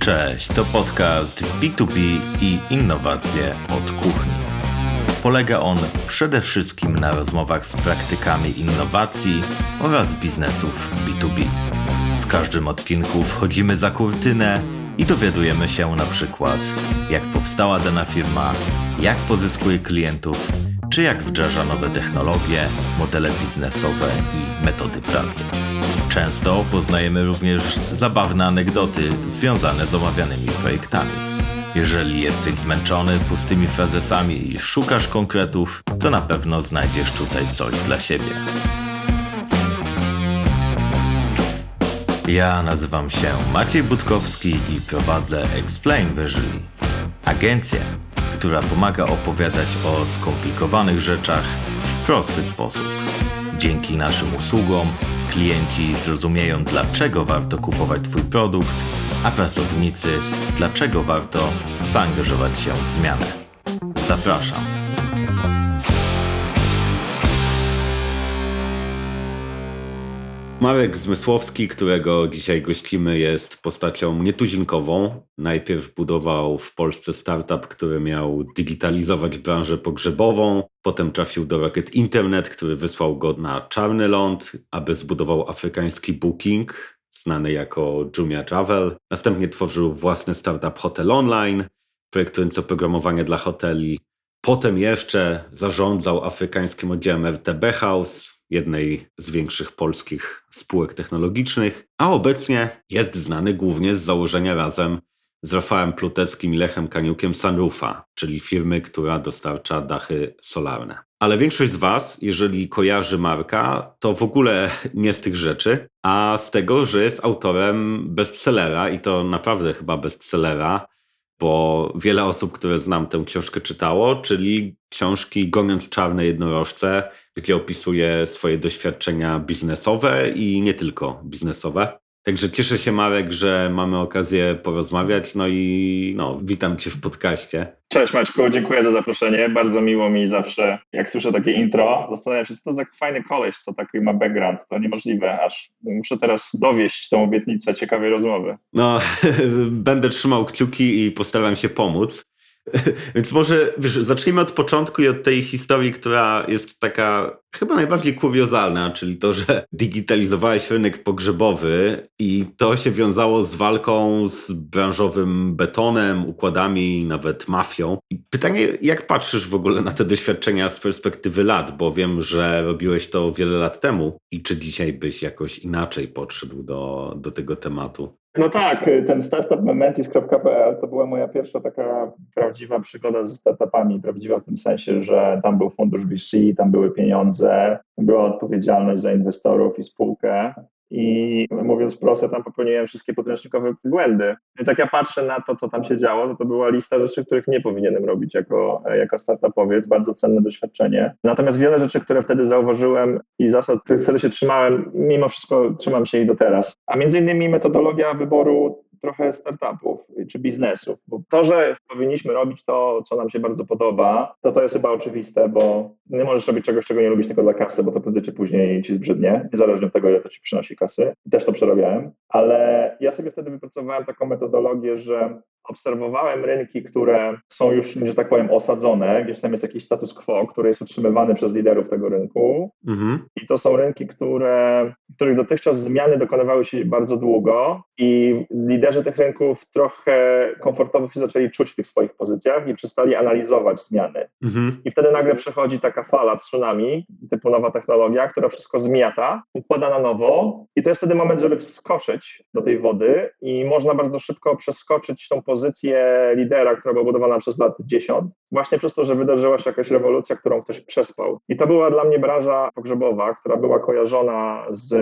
Cześć, to podcast B2B i innowacje od kuchni. Polega on przede wszystkim na rozmowach z praktykami innowacji oraz biznesów B2B. W każdym odcinku wchodzimy za kurtynę i dowiadujemy się na przykład, jak powstała dana firma, jak pozyskuje klientów, czy jak wdraża nowe technologie, modele biznesowe i metody pracy. Często poznajemy również zabawne anegdoty związane z omawianymi projektami. Jeżeli jesteś zmęczony pustymi frazesami i szukasz konkretów, to na pewno znajdziesz tutaj coś dla siebie. Ja nazywam się Maciej Budkowski i prowadzę Explain Visually, agencję, która pomaga opowiadać o skomplikowanych rzeczach w prosty sposób. Dzięki naszym usługom klienci zrozumieją, dlaczego warto kupować Twój produkt, a pracownicy, dlaczego warto zaangażować się w zmianę. Zapraszam. Marek Zmysłowski, którego dzisiaj gościmy, jest postacią nietuzinkową. Najpierw budował w Polsce startup, który miał digitalizować branżę pogrzebową. Potem trafił do Rocket Internet, który wysłał go na czarny ląd, aby zbudował afrykański Booking, znany jako Jumia Travel. Następnie tworzył własny startup Hotel Online, projektując oprogramowanie dla hoteli. Potem jeszcze zarządzał afrykańskim oddziałem RTB House, jednej z większych polskich spółek technologicznych, a obecnie jest znany głównie z założenia razem z Rafałem Pluteckim i Lechem Kaniukiem Sunroofa, czyli firmy, która dostarcza dachy solarne. Ale większość z Was, jeżeli kojarzy Marka, to w ogóle nie z tych rzeczy, a z tego, że jest autorem bestsellera i to naprawdę chyba bestsellera, bo wiele osób, które znam tę książkę czytało, czyli książki Goniąc czarne jednorożce, gdzie opisuje swoje doświadczenia biznesowe i nie tylko biznesowe. Także cieszę się, Marek, że mamy okazję porozmawiać. No i no, witam Cię w podcaście. Cześć Maćku, dziękuję za zaproszenie. Bardzo miło mi zawsze, jak słyszę takie intro, zastanawiam się, co to za fajny koleś, co taki ma background. To niemożliwe, aż muszę teraz dowieść tą obietnicę ciekawej rozmowy. No, będę trzymał kciuki i postaram się pomóc. Więc może wiesz, zacznijmy od początku i od tej historii, która jest taka chyba najbardziej kuriozalna, czyli to, że digitalizowałeś rynek pogrzebowy i to się wiązało z walką z branżowym betonem, układami, nawet mafią. Pytanie, jak patrzysz w ogóle na te doświadczenia z perspektywy lat, bo wiem, że robiłeś to wiele lat temu i czy dzisiaj byś jakoś inaczej podszedł do, do tego tematu? No tak, ten startup Mementis.pl to była moja pierwsza taka prawdziwa przygoda ze startupami. Prawdziwa w tym sensie, że tam był fundusz VC, tam były pieniądze, była odpowiedzialność za inwestorów i spółkę. I mówiąc prosto, tam popełniłem wszystkie podręcznikowe błędy. Więc jak ja patrzę na to, co tam się działo, to to była lista rzeczy, których nie powinienem robić jako, jako startupowiec. Bardzo cenne doświadczenie. Natomiast wiele rzeczy, które wtedy zauważyłem i zasad, których wtedy się trzymałem, mimo wszystko trzymam się ich do teraz. A między innymi metodologia wyboru trochę startupów czy biznesów. Bo to, że powinniśmy robić to, co nam się bardzo podoba, to to jest chyba oczywiste, bo nie możesz robić czegoś, czego nie lubisz tylko dla kasy, bo to prędzej czy później ci zbrzydnie, niezależnie od tego, ile to ci przynosi kasy. Też to przerabiałem. Ale ja sobie wtedy wypracowałem taką metodologię, że obserwowałem rynki, które są już, że tak powiem, osadzone, gdzieś tam jest jakiś status quo, który jest utrzymywany przez liderów tego rynku. Mhm. I to są rynki, które, których dotychczas zmiany dokonywały się bardzo długo i liderzy tych rynków trochę komfortowo się zaczęli czuć w tych swoich pozycjach i przestali analizować zmiany. Mhm. I wtedy nagle przychodzi taka fala tsunami, typu nowa technologia, która wszystko zmiata, układa na nowo i to jest wtedy moment, żeby wskoczyć do tej wody i można bardzo szybko przeskoczyć tą pozycję lidera, która była budowana przez lat 10, właśnie przez to, że wydarzyła się jakaś rewolucja, którą ktoś przespał. I to była dla mnie branża pogrzebowa, która była kojarzona z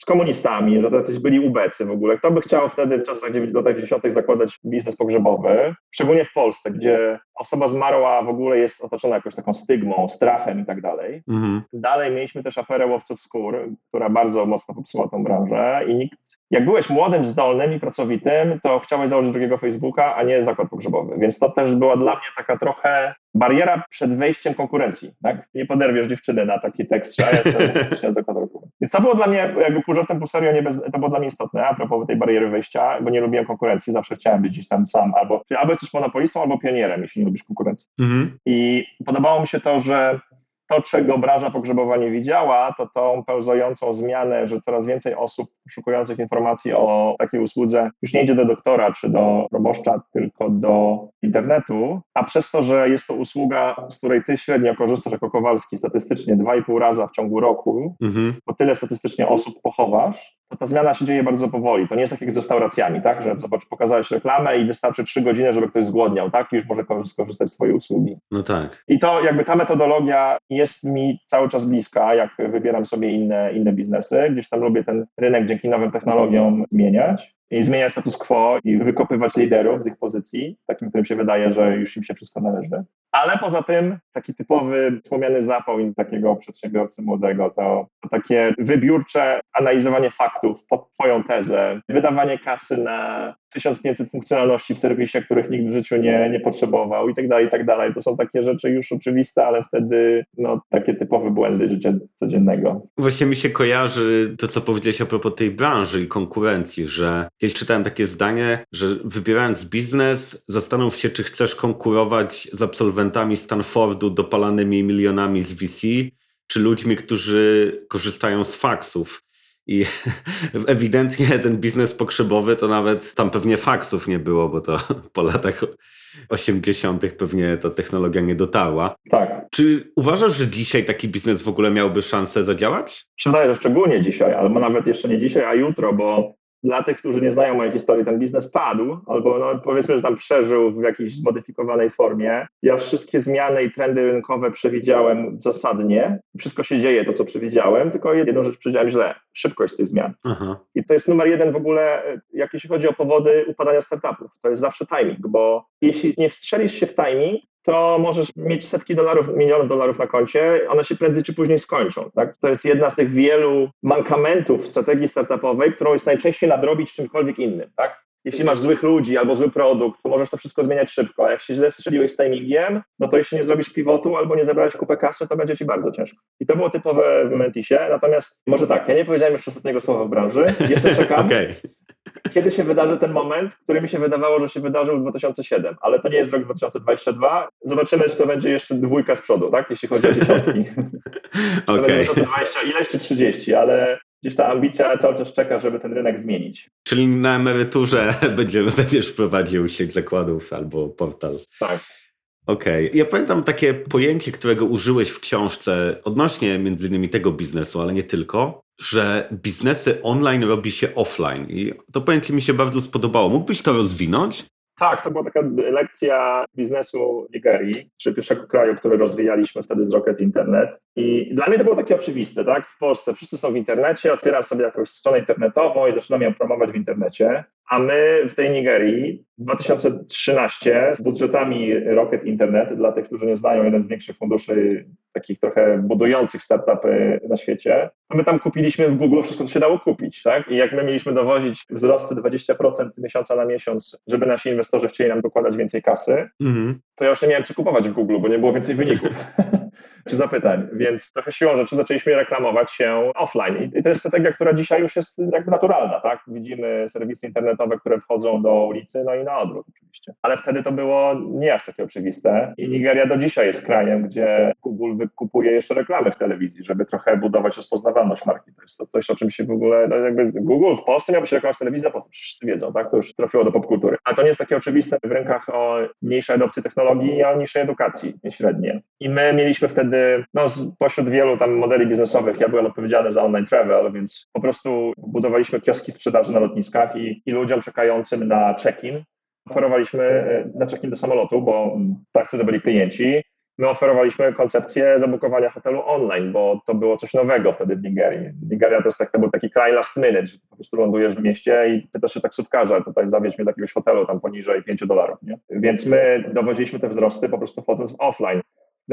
z komunistami, że tacy byli ubecy w ogóle. Kto by chciał wtedy w czasach lat 90. zakładać biznes pogrzebowy, szczególnie w Polsce, gdzie osoba zmarła w ogóle jest otoczona jakąś taką stygmą, strachem i tak dalej. Mhm. Dalej mieliśmy też aferę łowców skór, która bardzo mocno popsuła tą branżę i nikt, jak byłeś młodym, zdolnym i pracowitym, to chciałeś założyć drugiego Facebooka, a nie zakład pogrzebowy. Więc to też była dla mnie taka trochę bariera przed wejściem konkurencji, tak? Nie poderwiesz dziewczyny na taki tekst, że ja jestem zakładową. Więc to było dla mnie, jakby pół żartem, pół serio, nie bez, to było dla mnie istotne, a propos tej bariery wejścia, bo nie lubiłem konkurencji, zawsze chciałem być gdzieś tam sam, albo, albo jesteś monopolistą, albo pionierem, jeśli nie lubisz konkurencji. Mhm. I podobało mi się to, że to, czego branża pogrzebowa nie widziała, to tą pełzającą zmianę, że coraz więcej osób poszukujących informacji o takiej usłudze już nie idzie do doktora czy do proboszcza, tylko do internetu, a przez to, że jest to usługa, z której ty średnio korzystasz jako Kowalski statystycznie 2,5 raza w ciągu roku, mhm. bo tyle statystycznie osób pochowasz, to ta zmiana się dzieje bardzo powoli. To nie jest tak jak z restauracjami, tak, że zobacz, pokazałeś reklamę i wystarczy 3 godziny, żeby ktoś zgłodniał, tak, i już może skorzystać z swojej usługi. No tak. I to jakby ta metodologia jest mi cały czas bliska, jak wybieram sobie inne, inne biznesy. Gdzieś tam lubię ten rynek dzięki nowym technologiom zmieniać i zmieniać status quo i wykopywać liderów z ich pozycji, takim, którym się wydaje, że już im się wszystko należy. Ale poza tym taki typowy wspomniany zapał takiego przedsiębiorcy młodego to, takie wybiórcze analizowanie faktów pod twoją tezę, wydawanie kasy na 1500 funkcjonalności w serwisie, których nikt w życiu nie, nie potrzebował i tak dalej, i tak dalej. To są takie rzeczy już oczywiste, ale wtedy no, takie typowe błędy życia codziennego. Właśnie mi się kojarzy to, co powiedziałeś a propos tej branży i konkurencji, że kiedyś czytałem takie zdanie, że wybierając biznes, zastanów się, czy chcesz konkurować z absolwentami Stanfordu dopalanymi milionami z VC, czy ludźmi, którzy korzystają z faksów. I ewidentnie ten biznes pogrzebowy to nawet tam pewnie faksów nie było, bo to po latach 80. pewnie ta technologia nie dotarła. Tak. Czy uważasz, że dzisiaj taki biznes w ogóle miałby szansę zadziałać? Wydaje, że szczególnie dzisiaj, albo nawet jeszcze nie dzisiaj, a jutro, bo dla tych, którzy nie znają mojej historii, ten biznes padł, albo no, powiedzmy, że tam przeżył w jakiejś zmodyfikowanej formie. Ja wszystkie zmiany i trendy rynkowe przewidziałem zasadnie. Wszystko się dzieje, to co przewidziałem, tylko jedną rzecz przewidziałem źle. Szybkość tych zmian. Aha. I to jest numer jeden w ogóle, jak jeśli chodzi o powody upadania startupów. To jest zawsze timing, bo jeśli nie wstrzelisz się w timing, to możesz mieć setki dolarów, milionów dolarów na koncie, one się prędzej czy później skończą. Tak? To jest jedna z tych wielu mankamentów strategii startupowej, którą jest najczęściej nadrobić czymkolwiek innym. Tak? Jeśli masz złych ludzi albo zły produkt, to możesz to wszystko zmieniać szybko. A jak się źle strzeliłeś z timingiem, no to jeśli nie zrobisz pivotu albo nie zebrałeś kupę kasy, to będzie ci bardzo ciężko. I to było typowe w Mentisie. Natomiast może tak, ja nie powiedziałem już ostatniego słowa w branży. Jeszcze czekam. okay kiedy się wydarzy ten moment, który mi się wydawało, że się wydarzył w 2007, ale to nie jest rok 2022. Zobaczymy, czy to będzie jeszcze dwójka z przodu, tak? Jeśli chodzi o dziesiątki. czy okay. to będzie 2020 ileś czy 30, ale gdzieś ta ambicja cały czas czeka, żeby ten rynek zmienić. Czyli na emeryturze będziemy, będziesz prowadził sieć zakładów albo portal. Tak. Okej. Okay. Ja pamiętam takie pojęcie, którego użyłeś w książce odnośnie między innymi tego biznesu, ale nie tylko, że biznesy online robi się offline. I to pojęcie mi się bardzo spodobało. Mógłbyś to rozwinąć? Tak, to była taka lekcja biznesu Nigerii, czyli pierwszego kraju, który rozwijaliśmy wtedy z Rocket Internet. I dla mnie to było takie oczywiste, tak? W Polsce wszyscy są w internecie, otwieram sobie jakąś stronę internetową i zaczynam ją promować w internecie. A my w tej Nigerii w 2013 z budżetami Rocket Internet, dla tych, którzy nie znają, jeden z większych funduszy takich trochę budujących startupy na świecie, to my tam kupiliśmy w Google wszystko, co się dało kupić. Tak? I jak my mieliśmy dowozić wzrosty 20% miesiąca na miesiąc, żeby nasi inwestorzy chcieli nam dokładać więcej kasy, -hmm. to ja już nie miałem czy kupować w Google, bo nie było więcej wyników. czy zapytań, więc trochę siłą rzeczy zaczęliśmy reklamować się offline. I to jest strategia, która dzisiaj już jest jakby naturalna, tak? Widzimy serwisy internetowe, które wchodzą do ulicy, no i na odwrót oczywiście. Ale wtedy to było nie aż takie oczywiste i Nigeria do dzisiaj jest krajem, gdzie Google wykupuje jeszcze reklamy w telewizji, żeby trochę budować rozpoznawalność marki. To jest to coś, o czym się w ogóle, no jakby Google w Polsce miałby się reklamować telewizja, po to wszyscy wiedzą, tak? To już trafiło do popkultury. A to nie jest takie oczywiste w rynkach o mniejszej adopcji technologii i o niższej edukacji średniej. I my mieliśmy wtedy no, pośród wielu tam modeli biznesowych ja byłem odpowiedzialny za online travel, więc po prostu budowaliśmy kioski sprzedaży na lotniskach i, i ludziom czekającym na check-in oferowaliśmy e, na check-in do samolotu, bo tak to byli klienci. My oferowaliśmy koncepcję zabukowania hotelu online, bo to było coś nowego wtedy w Nigerii. Nigeria to, jest tak, to był taki kraj last minute, że po prostu lądujesz w mieście i pytasz się taksówkarza, tutaj zawieź mnie do jakiegoś hotelu tam poniżej 5 dolarów. Więc my dowoziliśmy te wzrosty po prostu wchodząc offline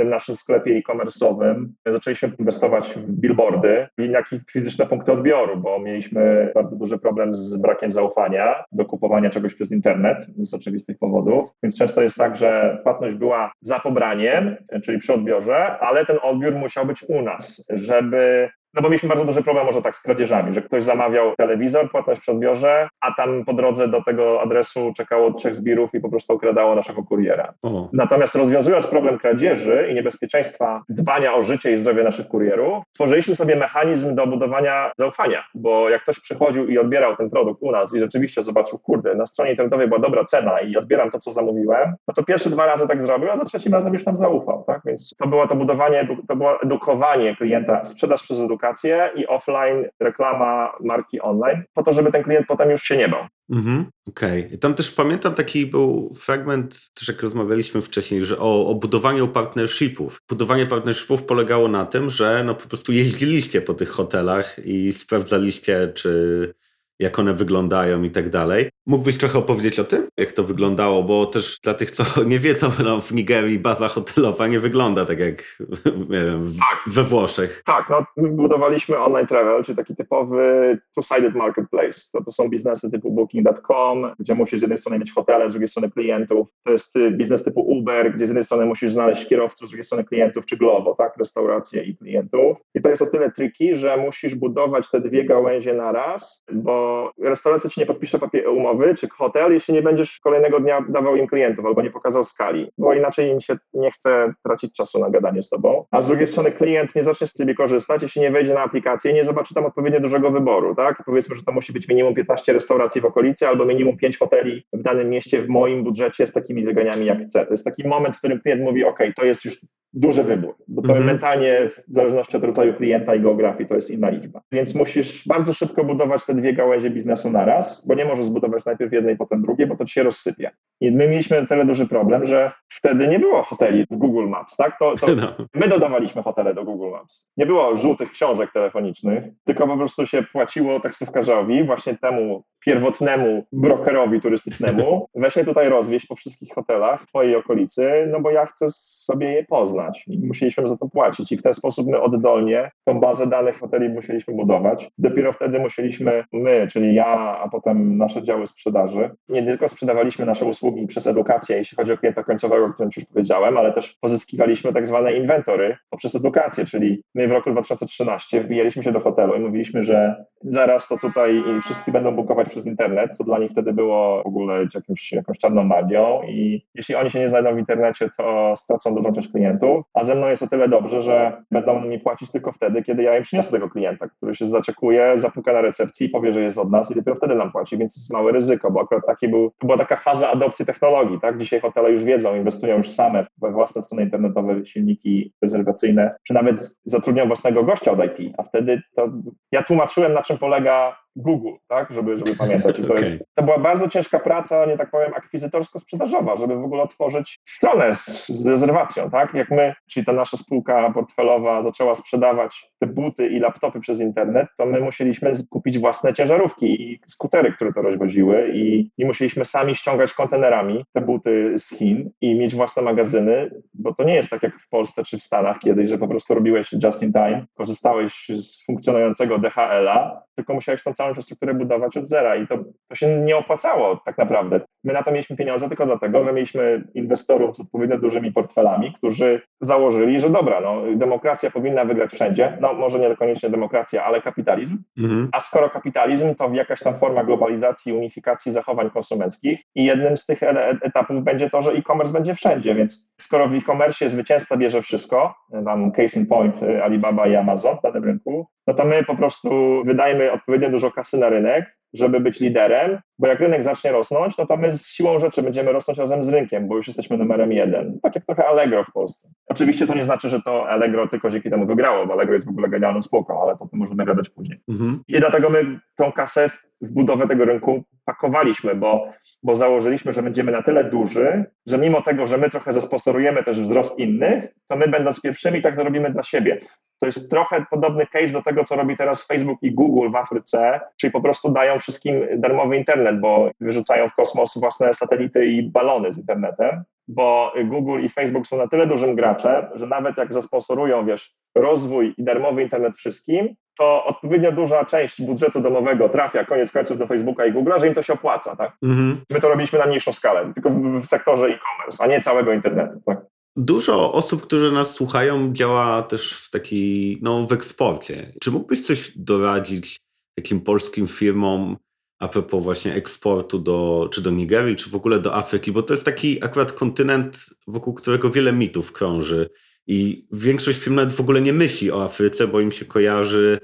w naszym sklepie e-commerce'owym zaczęliśmy inwestować w billboardy, i fizyczne punkty odbioru, bo mieliśmy bardzo duży problem z brakiem zaufania do kupowania czegoś przez internet z oczywistych powodów. Więc często jest tak, że płatność była za pobraniem, czyli przy odbiorze, ale ten odbiór musiał być u nas, żeby no bo mieliśmy bardzo duży problem może tak z kradzieżami, że ktoś zamawiał telewizor, płatność przy odbiorze, a tam po drodze do tego adresu czekało trzech zbirów i po prostu okradało naszego kuriera. O. Natomiast rozwiązując problem kradzieży i niebezpieczeństwa dbania o życie i zdrowie naszych kurierów, tworzyliśmy sobie mechanizm do budowania zaufania, bo jak ktoś przychodził i odbierał ten produkt u nas i rzeczywiście zobaczył, kurde, na stronie internetowej była dobra cena i odbieram to, co zamówiłem, no to pierwsze dwa razy tak zrobił, a za trzecim razem już nam zaufał, tak? Więc to było to budowanie, to było edukowanie klienta, sprzedaż przez edukację, i offline reklama marki online, po to, żeby ten klient potem już się nie bał. Mhm, Okej. Okay. Tam też pamiętam taki był fragment, też jak rozmawialiśmy wcześniej, że o, o budowaniu partnershipów. Budowanie partnershipów polegało na tym, że no po prostu jeździliście po tych hotelach i sprawdzaliście, czy jak one wyglądają i tak dalej. Mógłbyś trochę opowiedzieć o tym, jak to wyglądało, bo też dla tych, co nie wiedzą, no, w Nigerii baza hotelowa nie wygląda tak jak wiem, tak. we Włoszech. Tak, no, my budowaliśmy online travel, czyli taki typowy two-sided marketplace. To, to są biznesy typu booking.com, gdzie musisz z jednej strony mieć hotele, z drugiej strony klientów. To jest y, biznes typu Uber, gdzie z jednej strony musisz znaleźć kierowców, z drugiej strony klientów, czy Glovo, tak, restauracje i klientów. I to jest o tyle triki, że musisz budować te dwie gałęzie na raz, bo restauracja ci nie podpisze papier umowy czy hotel, jeśli nie będziesz kolejnego dnia dawał im klientów albo nie pokazał skali, bo inaczej im się nie chce tracić czasu na gadanie z tobą. A z drugiej strony klient nie zacznie z ciebie korzystać, jeśli nie wejdzie na aplikację i nie zobaczy tam odpowiednio dużego wyboru, tak? Powiedzmy, że to musi być minimum 15 restauracji w okolicy albo minimum 5 hoteli w danym mieście w moim budżecie z takimi wyganiami jak chcę. To jest taki moment, w którym klient mówi, ok, to jest już duży wybór, bo to mhm. mentalnie w zależności od rodzaju klienta i geografii to jest inna liczba. Więc musisz bardzo szybko budować te dwie gałęzie biznesu naraz, bo nie możesz zbudować najpierw jednej, potem drugiej, bo to ci się rozsypie. I my mieliśmy tyle duży problem, że wtedy nie było hoteli w Google Maps, tak? To, to no. My dodawaliśmy hotele do Google Maps. Nie było żółtych książek telefonicznych, tylko po prostu się płaciło taksówkarzowi, właśnie temu pierwotnemu brokerowi turystycznemu, weź tutaj rozwieźć po wszystkich hotelach w twojej okolicy, no bo ja chcę sobie je poznać i musieliśmy za to płacić. I w ten sposób my oddolnie tą bazę danych hoteli musieliśmy budować. Dopiero wtedy musieliśmy my, czyli ja, a potem nasze działy sprzedaży, nie tylko sprzedawaliśmy nasze usługi przez edukację, jeśli chodzi o klienta końcowego, o którym już powiedziałem, ale też pozyskiwaliśmy tak zwane inwentory poprzez edukację, czyli my w roku 2013 wbijaliśmy się do hotelu i mówiliśmy, że zaraz to tutaj wszyscy będą bukować przez internet, co dla nich wtedy było w ogóle jakimś, jakąś czarną magią. I jeśli oni się nie znajdą w internecie, to stracą dużą część klientów, a ze mną jest o tyle dobrze, że będą mi płacić tylko wtedy, kiedy ja im przyniosę tego klienta, który się zaczekuje, zapuka na recepcji i powie, że jest od nas i dopiero wtedy nam płaci, więc jest małe ryzyko, bo akurat taki był, to była taka faza adopcji technologii, tak? Dzisiaj hotele już wiedzą, inwestują już same we własne strony internetowe, silniki rezerwacyjne, czy nawet zatrudnią własnego gościa od IT, a wtedy to ja tłumaczyłem, na czym polega Google, tak, żeby, żeby pamiętać. I to, okay. jest, to była bardzo ciężka praca, nie tak powiem, akwizytorsko-sprzedażowa, żeby w ogóle otworzyć stronę z, z rezerwacją, tak? Jak my, czyli ta nasza spółka portfelowa zaczęła sprzedawać te buty i laptopy przez internet, to my musieliśmy kupić własne ciężarówki i skutery, które to rozwoziły i, i musieliśmy sami ściągać kontenerami te buty z Chin i mieć własne magazyny, bo to nie jest tak jak w Polsce czy w Stanach kiedyś, że po prostu robiłeś just in time, korzystałeś z funkcjonującego DHL-a, tylko musiałeś tą całą infrastrukturę budować od zera i to, to się nie opłacało tak naprawdę. My na to mieliśmy pieniądze tylko dlatego, że mieliśmy inwestorów z odpowiednio dużymi portfelami, którzy założyli, że dobra, no, demokracja powinna wygrać wszędzie, no może nie koniecznie demokracja, ale kapitalizm, mhm. a skoro kapitalizm, to jakaś tam forma globalizacji, unifikacji zachowań konsumenckich. I jednym z tych etapów będzie to, że e-commerce będzie wszędzie, więc skoro w e-commerce zwycięzca bierze wszystko, tam case in point Alibaba i Amazon w danym rynku, no to my po prostu wydajemy odpowiednio dużo kasy na rynek, żeby być liderem, bo jak rynek zacznie rosnąć, no to my z siłą rzeczy będziemy rosnąć razem z rynkiem, bo już jesteśmy numerem jeden. Tak jak trochę Allegro w Polsce. Oczywiście to nie znaczy, że to Allegro tylko dzięki temu wygrało, bo Allegro jest w ogóle genialną spoko, ale to możemy gadać później. Mhm. I dlatego my tą kasę w budowę tego rynku pakowaliśmy, bo bo założyliśmy, że będziemy na tyle duży, że mimo tego, że my trochę zasponsorujemy też wzrost innych, to my będąc pierwszymi tak to robimy dla siebie. To jest trochę podobny case do tego, co robi teraz Facebook i Google w Afryce, czyli po prostu dają wszystkim darmowy internet, bo wyrzucają w kosmos własne satelity i balony z internetem. bo Google i Facebook są na tyle dużym graczem, że nawet jak zasponsorują, wiesz, rozwój i darmowy internet wszystkim, to odpowiednio duża część budżetu domowego trafia koniec końców do Facebooka i Google'a, że im to się opłaca, tak? Mhm. My to robiliśmy na mniejszą skalę, tylko w, w sektorze e-commerce, a nie całego internetu, tak? Dużo osób, które nas słuchają, działa też w taki, no, w eksporcie. Czy mógłbyś coś doradzić takim polskim firmom a propos właśnie eksportu do, czy do Nigerii, czy w ogóle do Afryki? Bo to jest taki akurat kontynent, wokół którego wiele mitów krąży. I większość firm nawet w ogóle nie myśli o Afryce, bo im się kojarzy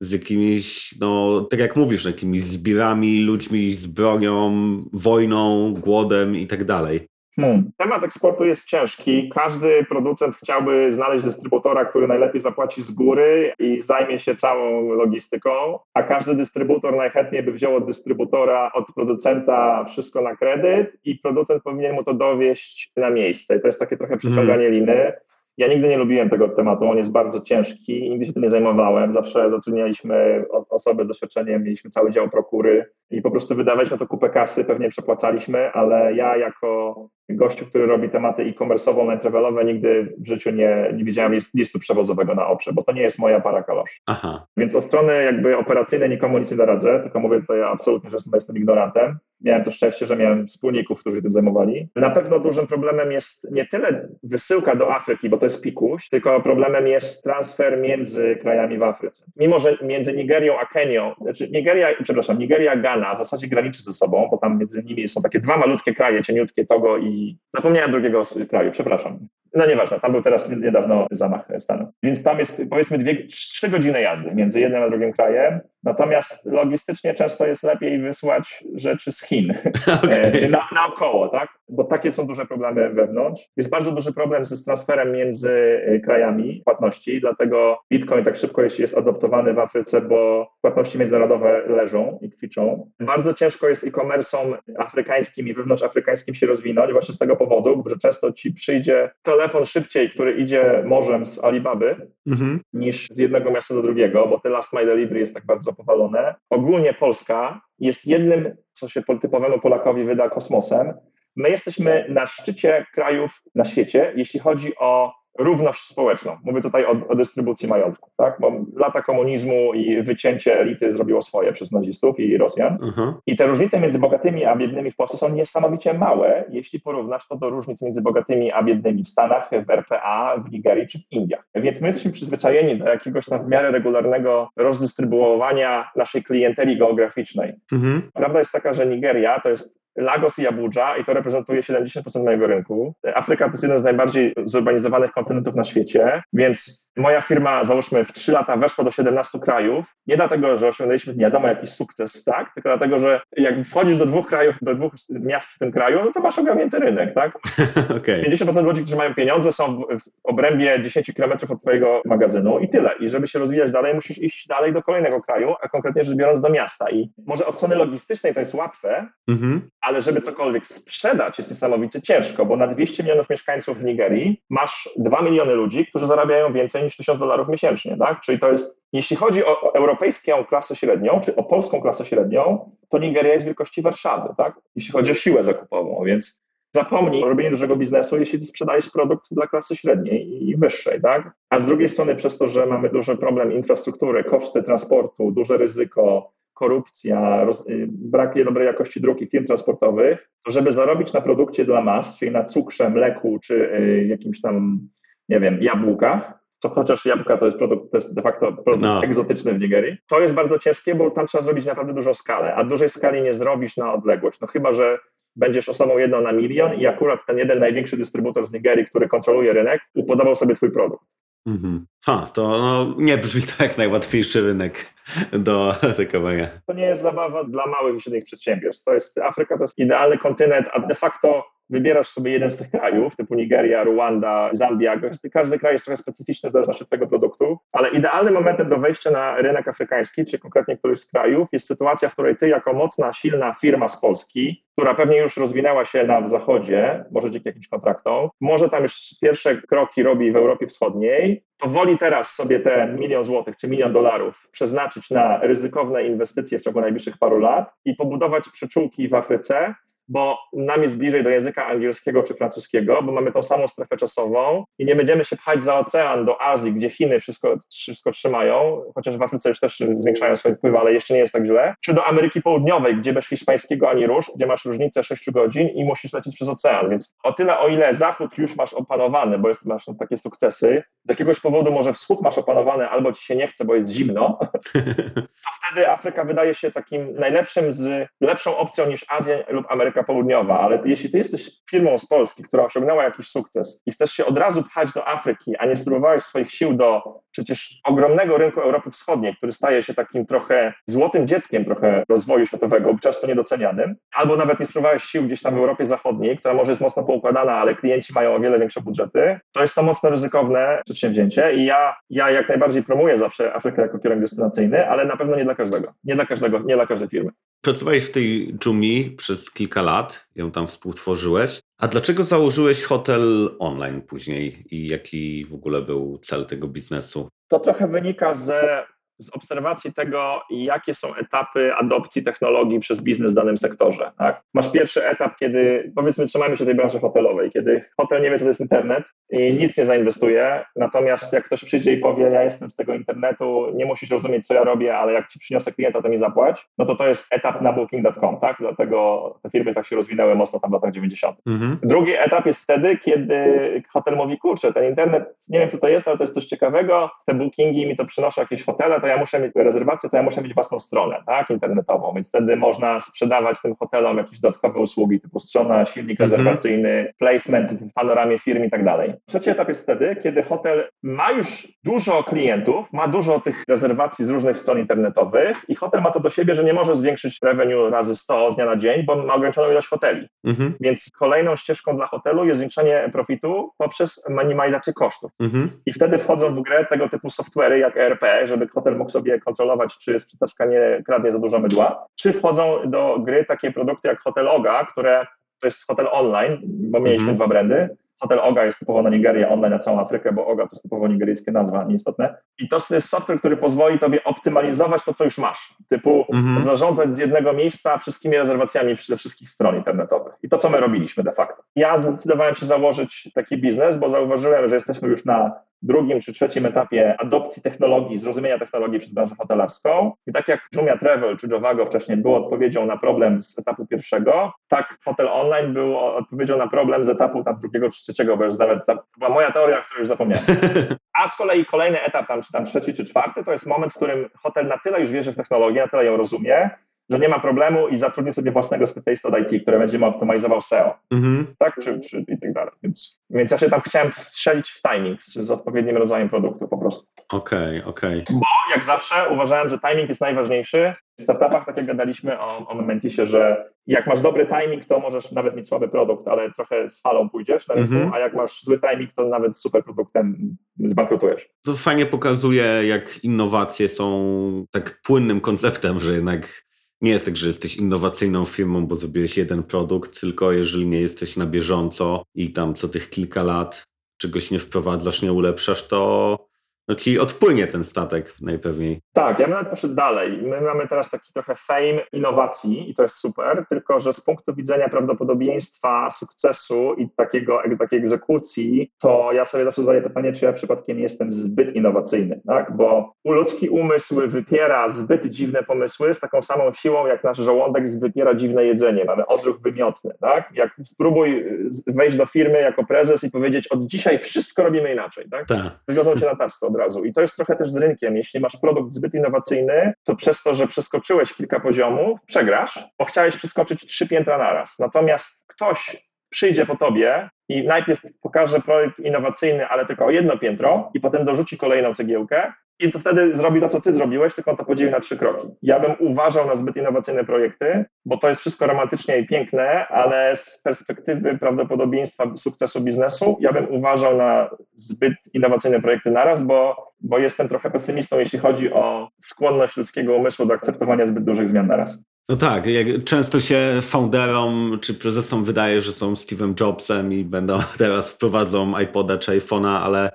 z jakimiś, no tak jak mówisz, jakimiś zbirami, ludźmi z bronią, wojną, głodem i tak dalej. Hmm. Temat eksportu jest ciężki. Każdy producent chciałby znaleźć dystrybutora, który najlepiej zapłaci z góry i zajmie się całą logistyką, a każdy dystrybutor najchętniej by wziął od dystrybutora, od producenta wszystko na kredyt i producent powinien mu to dowieść na miejsce. I to jest takie trochę przeciąganie liny. Ja nigdy nie lubiłem tego tematu, on jest bardzo ciężki i nigdy się tym nie zajmowałem. Zawsze zatrudnialiśmy osoby z doświadczeniem, mieliśmy cały dział prokury i po prostu wydawaliśmy to kupę kasy, pewnie przepłacaliśmy, ale ja jako gościu, który robi tematy e-commerce'owo, travelowe, nigdy w życiu nie, nie widziałem list, listu przewozowego na oczy, bo to nie jest moja para kaloszy. Aha. Więc od strony jakby operacyjnej nikomu nic nie doradzę, tylko mówię tutaj absolutnie, że jestem ignorantem. Miałem to szczęście, że miałem wspólników, którzy tym zajmowali. Na pewno dużym problemem jest nie tyle wysyłka do Afryki, bo to jest pikuś, tylko problemem jest transfer między krajami w Afryce. Mimo, że między Nigerią a Kenią, znaczy Nigeria, przepraszam, Nigeria, Ghana w zasadzie graniczy ze sobą, bo tam między nimi są takie dwa malutkie kraje, cieniutkie Togo i zapomniałem drugiego kraju, przepraszam. No nieważne, tam był teraz niedawno zamach stanu. Więc tam jest powiedzmy dwie, trzy godziny jazdy między jednym a drugim krajem. Natomiast logistycznie często jest lepiej wysłać rzeczy z Chin, okay. czy na, naokoło, tak? Bo takie są duże problemy wewnątrz. Jest bardzo duży problem z transferem między krajami płatności, dlatego Bitcoin tak szybko jest, jest adoptowany w Afryce, bo płatności międzynarodowe leżą i kwiczą. Bardzo ciężko jest e-commerce'om afrykańskim i wewnątrzafrykańskim się rozwinąć właśnie z tego powodu, że często ci przyjdzie telefon szybciej, który idzie morzem z Alibaby, mhm. niż z jednego miasta do drugiego, bo te last mile delivery jest tak bardzo powalone. Ogólnie Polska jest jednym, co się typowemu Polakowi wyda kosmosem. My jesteśmy na szczycie krajów na świecie, jeśli chodzi o równość społeczną. Mówię tutaj o, o, dystrybucji majątku, tak? bo lata komunizmu i wycięcie elity zrobiło swoje przez nazistów i Rosjan. Uh-huh. I te różnice między bogatymi a biednymi w Polsce są niesamowicie małe, jeśli porównasz to do różnic między bogatymi a biednymi w Stanach, w RPA, w Nigerii czy w Indiach. Więc my jesteśmy przyzwyczajeni do jakiegoś tam w miarę regularnego rozdystrybuowania naszej klienteli geograficznej. Uh-huh. Prawda jest taka, że Nigeria to jest Lagos i Abuja i to reprezentuje 70% mojego rynku. Afryka to jest jeden z najbardziej zurbanizowanych kontynentów na świecie, więc moja firma, załóżmy, w 3 lata weszła do 17 krajów. Nie dlatego, że osiągnęliśmy nie wiadomo jakiś sukces, tak? Tylko dlatego, że jak wchodzisz do dwóch krajów, do dwóch miast w tym kraju, no to masz ogarnięty rynek, tak? okay. 50% ludzi, którzy mają pieniądze, są w obrębie 10 km od twojego magazynu i tyle. I żeby się rozwijać dalej, musisz iść dalej do kolejnego kraju, a konkretnie rzecz biorąc do miasta. I może od strony logistycznej to jest łatwe, mm-hmm ale żeby cokolwiek sprzedać jest niesamowicie ciężko, bo na 200 milionów mieszkańców w Nigerii masz 2 miliony ludzi, którzy zarabiają więcej niż 1000 dolarów miesięcznie, tak? Czyli to jest, jeśli chodzi o, europejską klasę średnią, czy o polską klasę średnią, to Nigeria jest wielkości Warszawy, tak? Jeśli chodzi o siłę zakupową, więc zapomnij o robieniu dużego biznesu, jeśli sprzedajesz produkt dla klasy średniej i wyższej, tak? A z drugiej strony przez to, że mamy duży problem infrastruktury, koszty transportu, duże ryzyko, korupcja, roz, y, brak dobrej jakości dróg i firm transportowych, to żeby zarobić na produkcie dla mas, czyli na cukrze, mleku czy y, jakimś tam, nie wiem, jabłkach, co chociaż jabłka to jest produkt, to jest de facto produkt no. egzotyczny w Nigerii, to jest bardzo ciężkie, bo tam trzeba zrobić naprawdę dużą skalę, a dużej skali nie zrobisz na odległość. No chyba, że będziesz osobą jedną na milion i akurat ten jeden największy dystrybutor z Nigerii, który kontroluje rynek, upodobał sobie twój produkt. Mhm. Ha, to no, nie brzmi to jak najłatwiejszy rynek do atakowania. To nie jest zabawa dla małych i średnich przedsiębiorstw. To jest, Afryka to jest idealny kontynent, a de facto wybierasz sobie jeden z tych krajów, typu Nigeria, Ruanda, Zambia, każdy kraj jest trochę specyficzny w zależności od tego produktu, ale idealnym momentem do wejścia na rynek afrykański, czy konkretnie któryś z krajów, jest sytuacja, w której ty jako mocna, silna firma z Polski, która pewnie już rozwinęła się na zachodzie, może dzięki jakimś kontraktom, może tam już pierwsze kroki robi w Europie Wschodniej, to woli teraz sobie te milion złotych czy milion dolarów przeznaczyć na ryzykowne inwestycje w ciągu najbliższych paru lat i pobudować przyczółki w Afryce, bo nam jest bliżej do języka angielskiego czy francuskiego, bo mamy tą samą strefę czasową i nie będziemy się pchać za ocean do Azji, gdzie Chiny wszystko, wszystko trzymają, chociaż w Afryce już też zwiększają swoje wpływy, ale jeszcze nie jest tak źle, czy do Ameryki Południowej, gdzie bez hiszpańskiego ani róż, gdzie masz różnicę 6 godzin i musisz lecieć przez ocean, więc o tyle, o ile Zachód już masz opanowany, bo jest, masz takie sukcesy, z jakiegoś powodu może Wschód masz opanowany, albo ci się nie chce, bo jest zimno, to wtedy Afryka wydaje się takim najlepszym, z lepszą opcją niż Azja lub Ameryka Południowa, ale jeśli ty jesteś firmą z Polski, która osiągnęła jakiś sukces i chcesz się od razu pchać do Afryki, a nie spróbowałeś swoich sił do przecież ogromnego rynku Europy Wschodniej, który staje się takim trochę złotym dzieckiem trochę rozwoju światowego, często niedocenianym, albo nawet nie spróbowałeś sił gdzieś tam w Europie Zachodniej, która może jest mocno poukładana, ale klienci mają o wiele większe budżety, to jest to mocno ryzykowne przedsięwzięcie i ja, ja jak najbardziej promuję zawsze Afrykę jako kierunek destynacyjny, ale na pewno nie dla każdego, nie dla każdego, nie dla każdej firmy. Pracowałeś w tej Jumi przez kilka lat, ją tam współtworzyłeś. A dlaczego założyłeś hotel online później i jaki w ogóle był cel tego biznesu? To trochę wynika ze z obserwacji tego, jakie są etapy adopcji technologii przez biznes w danym sektorze. Tak? Masz pierwszy etap, kiedy, powiedzmy, trzymajmy się tej branży hotelowej, kiedy hotel nie wie, co to jest internet i nic nie zainwestuje, natomiast jak ktoś przyjdzie i powie, ja jestem z tego internetu, nie musisz rozumieć, co ja robię, ale jak ci przyniosę klienta, to mi zapłać, no to to jest etap na booking.com, tak? Dlatego te firmy tak się rozwinęły mocno tam w latach 90. Mhm. Drugi etap jest wtedy, kiedy hotel mówi, kurczę, ten internet, nie wiem, co to jest, ale to jest coś ciekawego, te bookingi mi to przynoszą jakieś hotele, to ja muszę mieć rezerwację, to ja muszę mieć własną stronę, tak, internetową, więc wtedy można sprzedawać tym hotelom jakieś dodatkowe usługi typu strona, silnik Mhm. rezerwacyjny, placement w panoramie firm i tak dalej. Trzeci etap jest wtedy, kiedy hotel ma już dużo klientów, ma dużo tych rezerwacji z różnych stron internetowych i hotel ma to do siebie, że nie może zwiększyć revenue razy 100 z dnia na dzień, bo ma ograniczoną ilość hoteli. Mhm. Więc kolejną ścieżką dla hotelu jest zwiększanie profitu poprzez minimalizację kosztów. Mhm. I wtedy wchodzą w grę tego typu software'y jak ERP, żeby hotel mógł sobie kontrolować, czy sprzedażka nie kradnie za dużo mydła, czy wchodzą do gry takie produkty jak Hotel Oga, które to jest hotel online, bo mieliśmy Mhm. dwa brandy. Hotel Oga jest typowo na Nigerię, online na całą Afrykę, bo Oga to jest typowo nigeryjskie nazwa, nieistotne. I to jest software, który pozwoli tobie optymalizować to, co już masz. Typu Mhm. zarządzać z jednego miejsca wszystkimi rezerwacjami ze wszystkich stron internetowych. I to, co my robiliśmy de facto. Ja zdecydowałem się założyć taki biznes, bo zauważyłem, że jesteśmy już na drugim czy trzecim etapie adopcji technologii, zrozumienia technologii przez branżę hotelarską. I tak jak Jumia Travel czy Jovago wcześniej było odpowiedzią na problem z etapu pierwszego, tak hotel online był odpowiedzią na problem z etapu tam drugiego czy trzeciego, bo już nawet to była moja teoria, o której już zapomniałem. A z kolei kolejny etap, tam, czy tam trzeci czy czwarty, to jest moment, w którym hotel na tyle już wierzy w technologię, na tyle ją rozumie, że nie ma problemu i zatrudni sobie własnego specjalista od IT, który będzie mu optymalizował SEO, Mhm. tak, czy, czy i tak dalej. Więc, więc ja się tam chciałem wstrzelić w timing z, z odpowiednim rodzajem produktu po prostu. Okej, okej. Bo jak zawsze uważałem, że timing jest najważniejszy. W startupach, tak jak gadaliśmy o, o Momentisie, że jak masz dobry timing, to możesz nawet mieć słaby produkt, ale trochę z falą pójdziesz na rynku, Mhm. a jak masz zły timing, to nawet z super produktem zbankrutujesz. To fajnie pokazuje, jak innowacje są tak płynnym konceptem, że jednak nie jest tak, że jesteś innowacyjną firmą, bo zrobiłeś jeden produkt, tylko jeżeli nie jesteś na bieżąco i tam co tych kilka lat czegoś nie wprowadzasz, nie ulepszasz, to no ci odpłynie ten statek najpewniej. Tak, ja bym nawet poszedł dalej. My mamy teraz taki trochę fame innowacji i to jest super, tylko że z punktu widzenia prawdopodobieństwa sukcesu i takiego, takiej egzekucji, to ja sobie zawsze zadaję pytanie, czy ja przypadkiem nie jestem zbyt innowacyjny, tak? Bo ludzki umysł wypiera zbyt dziwne pomysły z taką samą siłą, jak nasz żołądek wypiera dziwne jedzenie. Mamy odruch wymiotny, tak? Jak spróbuj wejść do firmy jako prezes i powiedzieć, od dzisiaj wszystko robimy inaczej, tak? Tak. wywiozą cię na taczce od razu. I to jest trochę też z rynkiem. Jeśli masz produkt zbyt innowacyjny, to przez to, że przeskoczyłeś kilka poziomów, przegrasz, bo chciałeś przeskoczyć trzy piętra naraz. Natomiast ktoś przyjdzie po tobie i najpierw pokaże projekt innowacyjny, ale tylko o jedno piętro i potem dorzuci kolejną cegiełkę i to wtedy zrobi to, co ty zrobiłeś, tylko on to podzieli na trzy kroki. Ja bym uważał na zbyt innowacyjne projekty, bo to jest wszystko romantycznie i piękne, ale z perspektywy prawdopodobieństwa sukcesu biznesu, ja bym uważał na zbyt innowacyjne projekty naraz, bo, bo jestem trochę pesymistą, jeśli chodzi o skłonność ludzkiego umysłu do akceptowania zbyt dużych zmian naraz. No tak, często się founderom czy prezesom wydaje, że są Steve'em Jobsem i będą teraz wprowadzą iPoda czy iPhone'a, ale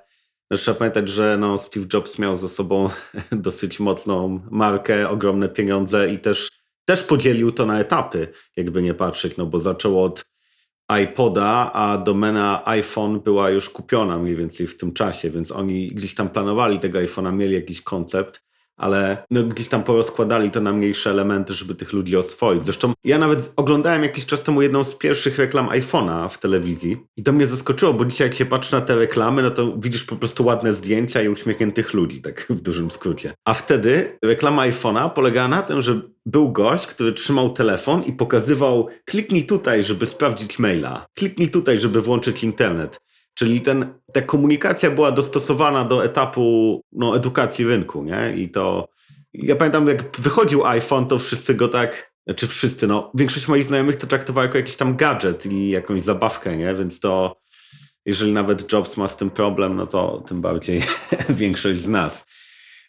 też trzeba pamiętać, że no Steve Jobs miał za sobą dosyć mocną markę, ogromne pieniądze i też też podzielił to na etapy, jakby nie patrzeć, no bo zaczął od iPoda, a domena iPhone była już kupiona mniej więcej w tym czasie, więc oni gdzieś tam planowali tego iPhone'a, mieli jakiś koncept, ale no, gdzieś tam porozkładali to na mniejsze elementy, żeby tych ludzi oswoić. Zresztą ja nawet oglądałem jakiś czas temu jedną z pierwszych reklam iPhone'a w telewizji i to mnie zaskoczyło, bo dzisiaj jak się patrzy na te reklamy, no to widzisz po prostu ładne zdjęcia i uśmiechniętych ludzi, tak w dużym skrócie. A wtedy reklama iPhone'a polegała na tym, że był gość, który trzymał telefon i pokazywał kliknij tutaj, żeby sprawdzić maila, kliknij tutaj, żeby włączyć internet. Czyli ten, ta komunikacja była dostosowana do etapu no, edukacji rynku, nie? I to. Ja pamiętam, jak wychodził iPhone, to wszyscy go tak. Znaczy wszyscy, no. Większość moich znajomych to traktowała jako jakiś tam gadżet i jakąś zabawkę, nie? Więc to. Jeżeli nawet Jobs ma z tym problem, no to tym bardziej większość z nas.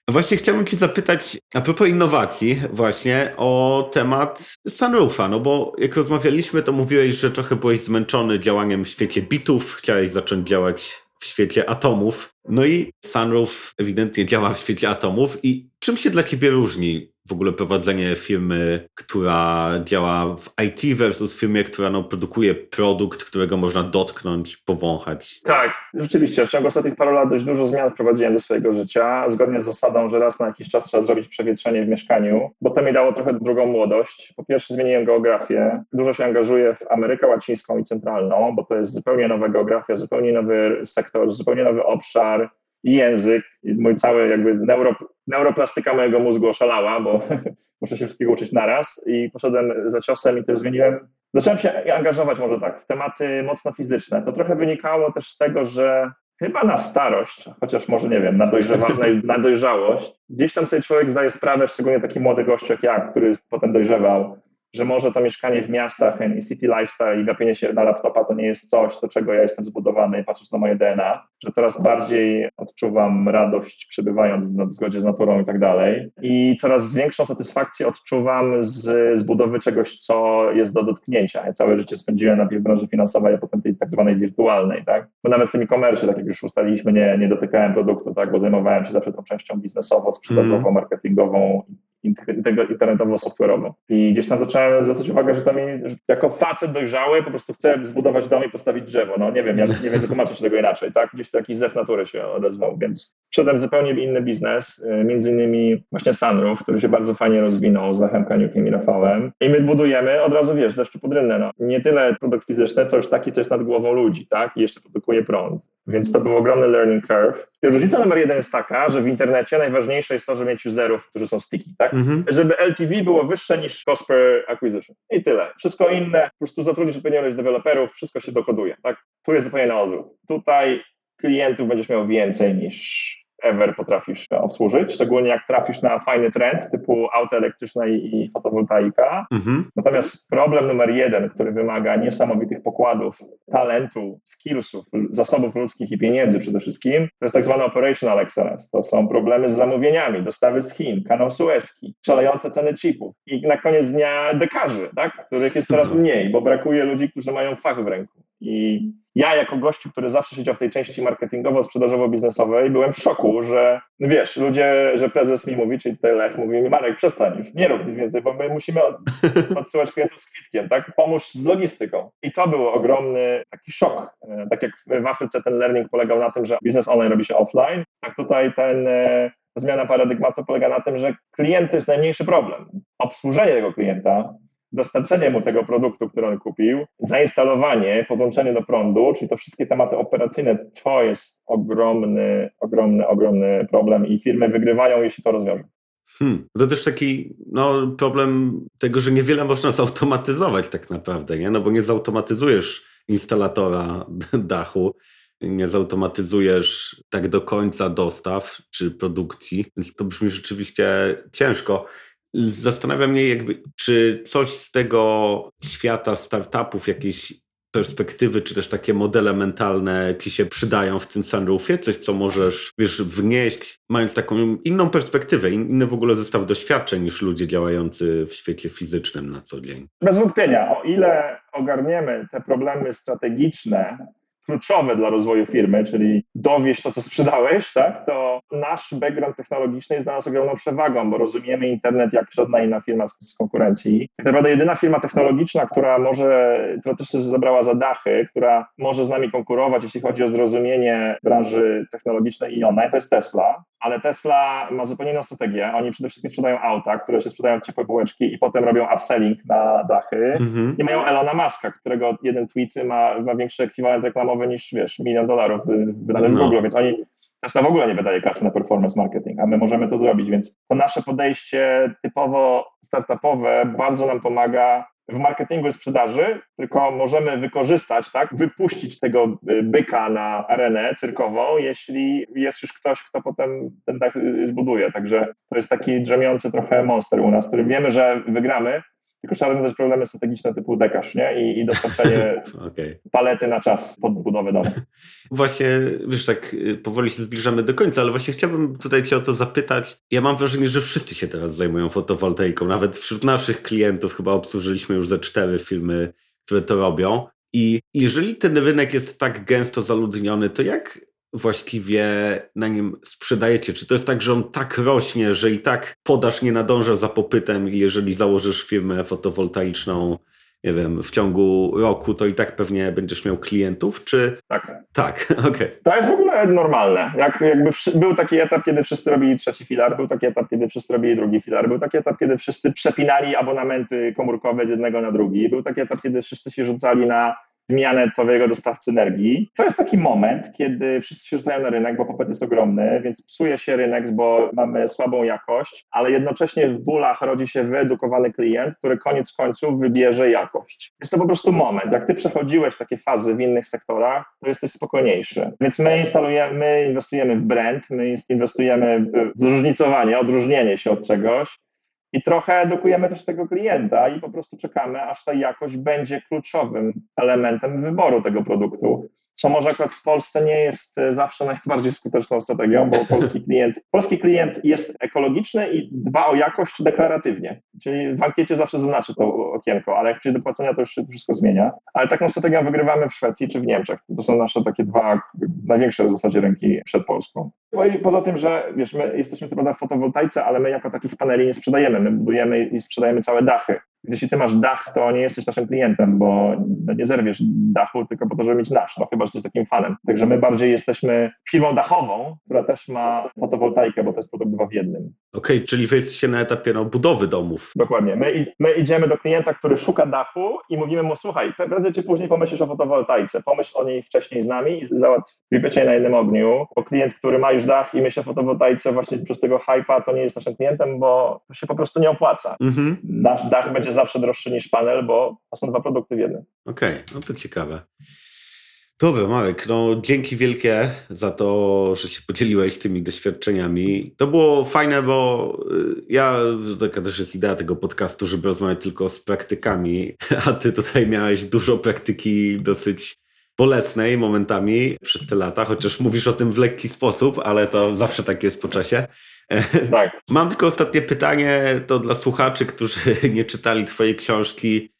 Właśnie chciałbym Cię zapytać a propos innowacji, właśnie o temat Sunroofa, no bo jak rozmawialiśmy, to mówiłeś, że trochę byłeś zmęczony działaniem w świecie bitów, chciałeś zacząć działać w świecie atomów. No i Sunroof ewidentnie działa w świecie atomów. I czym się dla Ciebie różni w ogóle prowadzenie firmy, która działa w IT versus firmie, która no, produkuje produkt, którego można dotknąć, powąchać? Tak, rzeczywiście. W ciągu ostatnich paru lat dość dużo zmian wprowadziłem do swojego życia, zgodnie z zasadą, że raz na jakiś czas trzeba zrobić przewietrzenie w mieszkaniu, bo to mi dało trochę drugą młodość. Po pierwsze zmieniłem geografię, dużo się angażuję w Amerykę Łacińską i Centralną, bo to jest zupełnie nowa geografia, zupełnie nowy sektor, zupełnie nowy obszar i język. Mój cały jakby neuro, neuroplastyka mojego mózgu oszalała, bo muszę się wszystkiego uczyć naraz i poszedłem za ciosem i też zmieniłem. Zacząłem się angażować może tak w tematy mocno fizyczne. To trochę wynikało też z tego, że chyba na starość, chociaż może nie wiem, na, na dojrzałość, gdzieś tam sobie człowiek zdaje sprawę, szczególnie taki młody gość jak ja, który potem dojrzewał, że może to mieszkanie w miastach i city lifestyle i gapienie się na laptopa to nie jest coś, do czego ja jestem zbudowany, patrząc na moje DNA, że coraz bardziej odczuwam radość przebywając w zgodzie z naturą i tak dalej. I coraz większą satysfakcję odczuwam z, z budowy czegoś, co jest do dotknięcia. Ja całe życie spędziłem najpierw w branży finansowej, a potem tej tak zwanej wirtualnej, tak? Bo nawet w tym e-commerce, tak jak już ustaliliśmy, nie, nie dotykałem produktu, tak? Bo zajmowałem się zawsze tą częścią biznesową, sprzedażową, marketingową internetowo-software'ową. I gdzieś tam zacząłem zwracać uwagę, że że jako facet dojrzały po prostu chcę zbudować dom i postawić drzewo. No nie wiem, ja nie wiem wytłumaczyć tego inaczej, tak? Gdzieś to jakiś zew natury się odezwał, więc wszedłem zupełnie inny biznes, y, między innymi właśnie Sunroof, który się bardzo fajnie rozwinął z Lechem Kaniukiem i Rafałem. I my budujemy od razu, wiesz, deszczu pod no. Nie tyle produkt fizyczny, co już taki, co jest nad głową ludzi, tak? I jeszcze produkuje prąd. Więc to był ogromny learning curve. I różnica numer jeden jest taka, że w internecie najważniejsze jest to, żeby mieć userów, którzy są sticky, tak? Mhm. Żeby LTV było wyższe niż cost per acquisition. I tyle. Wszystko inne, po prostu zatrudnisz odpowiednią ilość deweloperów, wszystko się dokoduje, tak? Tu jest zupełnie na odwrót. Tutaj klientów będziesz miał więcej niż ever potrafisz obsłużyć, szczególnie jak trafisz na fajny trend typu auto elektryczne i fotowoltaika. Mhm. Natomiast problem numer jeden, który wymaga niesamowitych pokładów, talentu, skillsów, zasobów ludzkich i pieniędzy przede wszystkim, to jest tak zwany operational excellence. To są problemy z zamówieniami, dostawy z Chin, kanał Suezki, szalejące ceny chipów i na koniec dnia dekarzy, tak? których jest coraz mniej, bo brakuje ludzi, którzy mają fach w ręku. I ja jako gościu, który zawsze siedział w tej części marketingowo-sprzedażowo-biznesowej, byłem w szoku, że no wiesz, ludzie, że prezes mi mówi, czyli tutaj Lech mówi mi, Marek, przestań już, nie rób nic więcej, bo my musimy odsyłać klientów z kwitkiem, tak? Pomóż z logistyką. I to był ogromny taki szok. E, tak jak w Afryce ten learning polegał na tym, że biznes online robi się offline, tak tutaj ten e, zmiana paradygmatu polega na tym, że klient to jest najmniejszy problem. Obsłużenie tego klienta dostarczenie mu tego produktu, który on kupił, zainstalowanie, podłączenie do prądu, czyli to wszystkie tematy operacyjne, to jest ogromny, ogromny, ogromny problem i firmy wygrywają, jeśli to rozwiążą. Hmm. To też taki no, problem tego, że niewiele można zautomatyzować tak naprawdę, nie? no bo nie zautomatyzujesz instalatora dachu, nie zautomatyzujesz tak do końca dostaw czy produkcji, więc to brzmi rzeczywiście ciężko. Zastanawia mnie, jakby, czy coś z tego świata startupów, jakieś perspektywy, czy też takie modele mentalne ci się przydają w tym sunroofie? Coś, co możesz, wiesz, wnieść, mając taką inną perspektywę, inny w ogóle zestaw doświadczeń niż ludzie działający w świecie fizycznym na co dzień? Bez wątpienia. O ile ogarniemy te problemy strategiczne, kluczowe dla rozwoju firmy, czyli dowieść to, co sprzedałeś, tak, to nasz background technologiczny jest dla nas ogromną przewagą, bo rozumiemy internet jak żadna inna firma z, z konkurencji. Tak naprawdę jedyna firma technologiczna, która może, która też się zabrała za dachy, która może z nami konkurować, jeśli chodzi o zrozumienie branży technologicznej i online, to jest Tesla. Ale Tesla ma zupełnie inną strategię. Oni przede wszystkim sprzedają auta, które się sprzedają w ciepłe bułeczki i potem robią upselling na dachy. Mhm. Nie mają Elona Muska, którego jeden tweet ma, ma większy ekwiwalent reklamowy niż, wiesz, milion dolarów wydany w No. Google, więc oni Tesla w ogóle nie wydaje kasy na performance marketing, a my możemy to zrobić, więc to nasze podejście typowo startupowe bardzo nam pomaga w marketingu i sprzedaży, tylko możemy wykorzystać, tak, wypuścić tego y, byka na arenę cyrkową, jeśli jest już ktoś, kto potem ten dach y, zbuduje. Także to jest taki drzemiący trochę monster u nas, który wiemy, że wygramy, tylko trzeba rozwiązać problemy strategiczne typu dekarz, nie? I, i dostarczenie Okej. palety na czas pod budowę domu. Właśnie, wiesz, tak y, powoli się zbliżamy do końca, ale właśnie chciałbym tutaj cię o to zapytać. Ja mam wrażenie, że wszyscy się teraz zajmują fotowoltaiką. Nawet wśród naszych klientów chyba obsłużyliśmy już ze cztery firmy, które to robią. I jeżeli ten rynek jest tak gęsto zaludniony, to jak właściwie na nim sprzedajecie? Czy to jest tak, że on tak rośnie, że i tak podaż nie nadąża za popytem i jeżeli założysz firmę fotowoltaiczną, nie wiem, w ciągu roku, to i tak pewnie będziesz miał klientów, czy Tak. tak, okej. To jest w ogóle normalne. Jak, jakby był taki etap, kiedy wszyscy robili trzeci filar, był taki etap, kiedy wszyscy robili drugi filar, był taki etap, kiedy wszyscy przepinali abonamenty komórkowe z jednego na drugi, był taki etap, kiedy wszyscy się rzucali na zmianę twojego dostawcy energii. To jest taki moment, kiedy wszyscy się rzucają na rynek, bo popyt jest ogromny, więc psuje się rynek, bo mamy słabą jakość, ale jednocześnie w bólach rodzi się wyedukowany klient, który koniec końców wybierze jakość. Jest to po prostu moment. Jak ty przechodziłeś takie fazy w innych sektorach, to jesteś spokojniejszy. Więc my instalujemy, my inwestujemy w brand, my inwestujemy w zróżnicowanie, odróżnienie się od czegoś, i trochę edukujemy też tego klienta i po prostu czekamy, aż ta jakość będzie kluczowym elementem wyboru tego produktu. Co może akurat w Polsce nie jest e, zawsze najbardziej skuteczną strategią, bo polski klient, polski klient jest ekologiczny i dba o jakość deklaratywnie. Czyli w ankiecie zawsze zaznaczy to okienko, ale jak przyjdzie do płacenia, to już się wszystko zmienia. Ale taką strategią wygrywamy w Szwecji czy w Niemczech. To są nasze takie dwa największe w zasadzie rynki przed Polską. No i poza tym, że wiesz, my jesteśmy co prawda w fotowoltaice, ale my jako takich paneli nie sprzedajemy. My budujemy i sprzedajemy całe dachy. Jeśli ty masz dach, to nie jesteś naszym klientem, bo nie zerwiesz dachu tylko po to, żeby mieć nasz, no chyba, że jesteś takim fanem. Także my bardziej jesteśmy firmą dachową, która też ma fotowoltaikę, bo to jest produkt dwa w jednym. Okej, czyli wy jesteście na etapie no, budowy domów. Dokładnie. My, my idziemy do klienta, który szuka dachu i mówimy mu, słuchaj, prędzej czy później pomyślisz o fotowoltaice, pomyśl o niej wcześniej z nami i załatw pieczeń na jednym ogniu, bo klient, który ma już dach i myśli o fotowoltaice właśnie przez tego hypa, to nie jest naszym klientem, bo to się po prostu nie opłaca. Mhm. Nasz dach będzie zawsze droższy niż panel, bo to są dwa produkty w jednym. Okej, no to ciekawe. Dobra, Marek, no dzięki wielkie za to, że się podzieliłeś tymi doświadczeniami. To było fajne, bo y, ja, taka też jest idea tego podcastu, żeby rozmawiać tylko z praktykami, a ty tutaj miałeś dużo praktyki dosyć bolesnej momentami przez te lata, chociaż mówisz o tym w lekki sposób, ale to zawsze tak jest po czasie. Tak. Mam tylko ostatnie pytanie, to dla słuchaczy, którzy nie czytali twojej książki.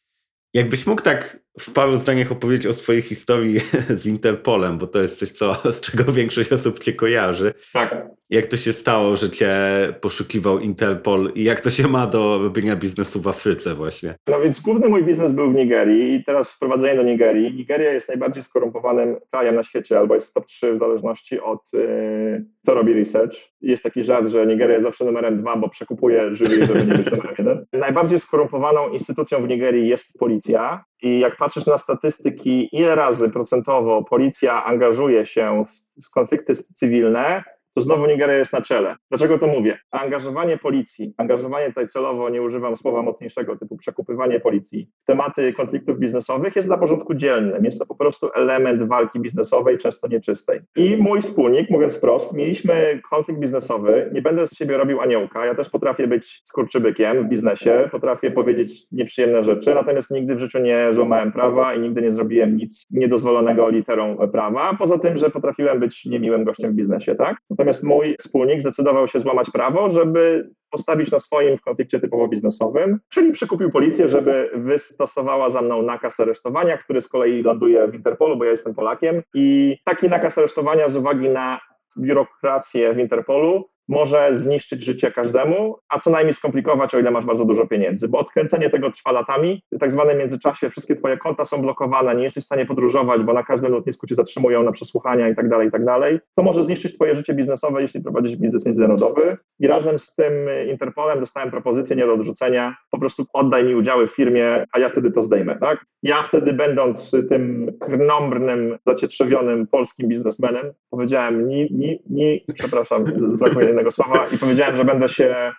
Jakbyś mógł tak w paru zdaniach opowiedzieć o swojej historii z Interpolem, bo to jest coś, co, z czego większość osób cię kojarzy. Tak. Jak to się stało, że cię poszukiwał Interpol i jak to się ma do robienia biznesu w Afryce właśnie? No więc główny mój biznes był w Nigerii i teraz wprowadzenie do Nigerii. Nigeria jest najbardziej skorumpowanym krajem na świecie, albo jest top 3 w zależności od yy, kto robi research. Jest taki żart, że Nigeria jest zawsze numerem dwa, bo przekupuje żywi, żeby nie być numerem jeden. Najbardziej skorumpowaną instytucją w Nigerii jest policja i jak patrzysz na statystyki, ile razy procentowo policja angażuje się w, konflikty cywilne, to znowu Nigeria jest na czele. Dlaczego to mówię? Angażowanie policji, angażowanie tutaj celowo, nie używam słowa mocniejszego, typu przekupywanie policji, tematy konfliktów biznesowych jest na porządku dziennym. Jest to po prostu element walki biznesowej, często nieczystej. I mój wspólnik, mówiąc wprost, mieliśmy konflikt biznesowy, nie będę z siebie robił aniołka, ja też potrafię być skurczybykiem w biznesie, potrafię powiedzieć nieprzyjemne rzeczy, natomiast nigdy w życiu nie złamałem prawa i nigdy nie zrobiłem nic niedozwolonego literą prawa, poza tym, że potrafiłem być niemiłym gościem w biznesie, tak? Natomiast mój wspólnik zdecydował się złamać prawo, żeby postawić na swoim w konflikcie typowo biznesowym, czyli przekupił policję, żeby wystosowała za mną nakaz aresztowania, który z kolei ląduje w Interpolu, bo ja jestem Polakiem. I taki nakaz aresztowania z uwagi na biurokrację w Interpolu może zniszczyć życie każdemu, a co najmniej skomplikować, o ile masz bardzo dużo pieniędzy, bo odkręcenie tego trwa latami. W tak zwanym międzyczasie wszystkie twoje konta są blokowane, nie jesteś w stanie podróżować, bo na każdym lotnisku cię zatrzymują na przesłuchania i tak dalej, i tak dalej. To może zniszczyć twoje życie biznesowe, jeśli prowadzisz biznes międzynarodowy. I razem z tym Interpolem dostałem propozycję nie do odrzucenia, po prostu oddaj mi udziały w firmie, a ja wtedy to zdejmę, tak? Ja wtedy będąc tym krnąbrnym, zacietrzewionym polskim biznesmenem, powiedziałem ni, ni, ni, przepraszam, zbrakło jednego słowa i powiedziałem, że będę się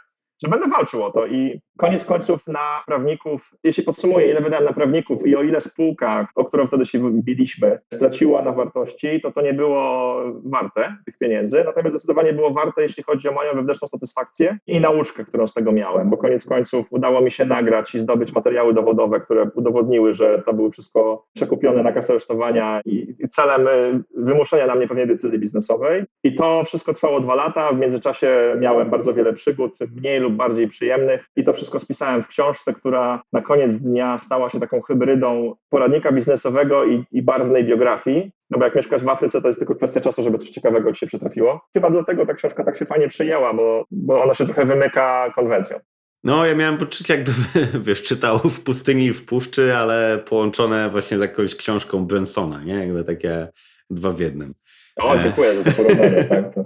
że będę walczył o to i koniec końców na prawników, jeśli podsumuję, ile wydałem na prawników i o ile spółka, o którą wtedy się biliśmy, straciła na wartości, to to nie było warte tych pieniędzy, natomiast zdecydowanie było warte, jeśli chodzi o moją wewnętrzną satysfakcję i nauczkę, którą z tego miałem, bo koniec końców udało mi się nagrać i zdobyć materiały dowodowe, które udowodniły, że to były wszystko przekupione na kasę aresztowania i celem y, wymuszenia na mnie pewnej decyzji biznesowej. I to wszystko trwało dwa lata, w międzyczasie miałem bardzo wiele przygód, mniej lub bardziej przyjemnych i to wszystko spisałem w książce, która na koniec dnia stała się taką hybrydą poradnika biznesowego i, i barwnej biografii. No bo jak mieszkasz w Afryce, to jest tylko kwestia czasu, żeby coś ciekawego ci się przytrafiło. Chyba dlatego ta książka tak się fajnie przyjęła, bo, bo ona się trochę wymyka konwencją. No, ja miałem poczucie, jakby, wiesz, czytał w pustyni i w puszczy, ale połączone właśnie z jakąś książką Bransona, nie? Jakby takie dwa w jednym. O, dziękuję za to porównanie. tak, to...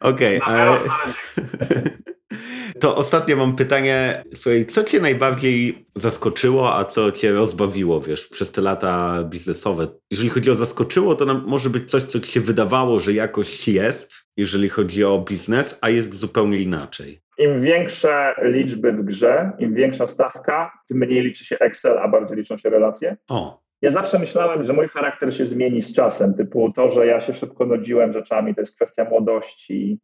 Okej. Okay, to ostatnio mam pytanie. Słuchaj, co cię najbardziej zaskoczyło, a co cię rozbawiło, wiesz, przez te lata biznesowe? Jeżeli chodzi o zaskoczyło, to może być coś, co ci się wydawało, że jakoś jest, jeżeli chodzi o biznes, a jest zupełnie inaczej. Im większe liczby w grze, im większa stawka, tym mniej liczy się Excel, a bardziej liczą się relacje. O. Ja zawsze myślałem, że mój charakter się zmieni z czasem, typu to, że ja się szybko nudziłem rzeczami, to jest kwestia młodości,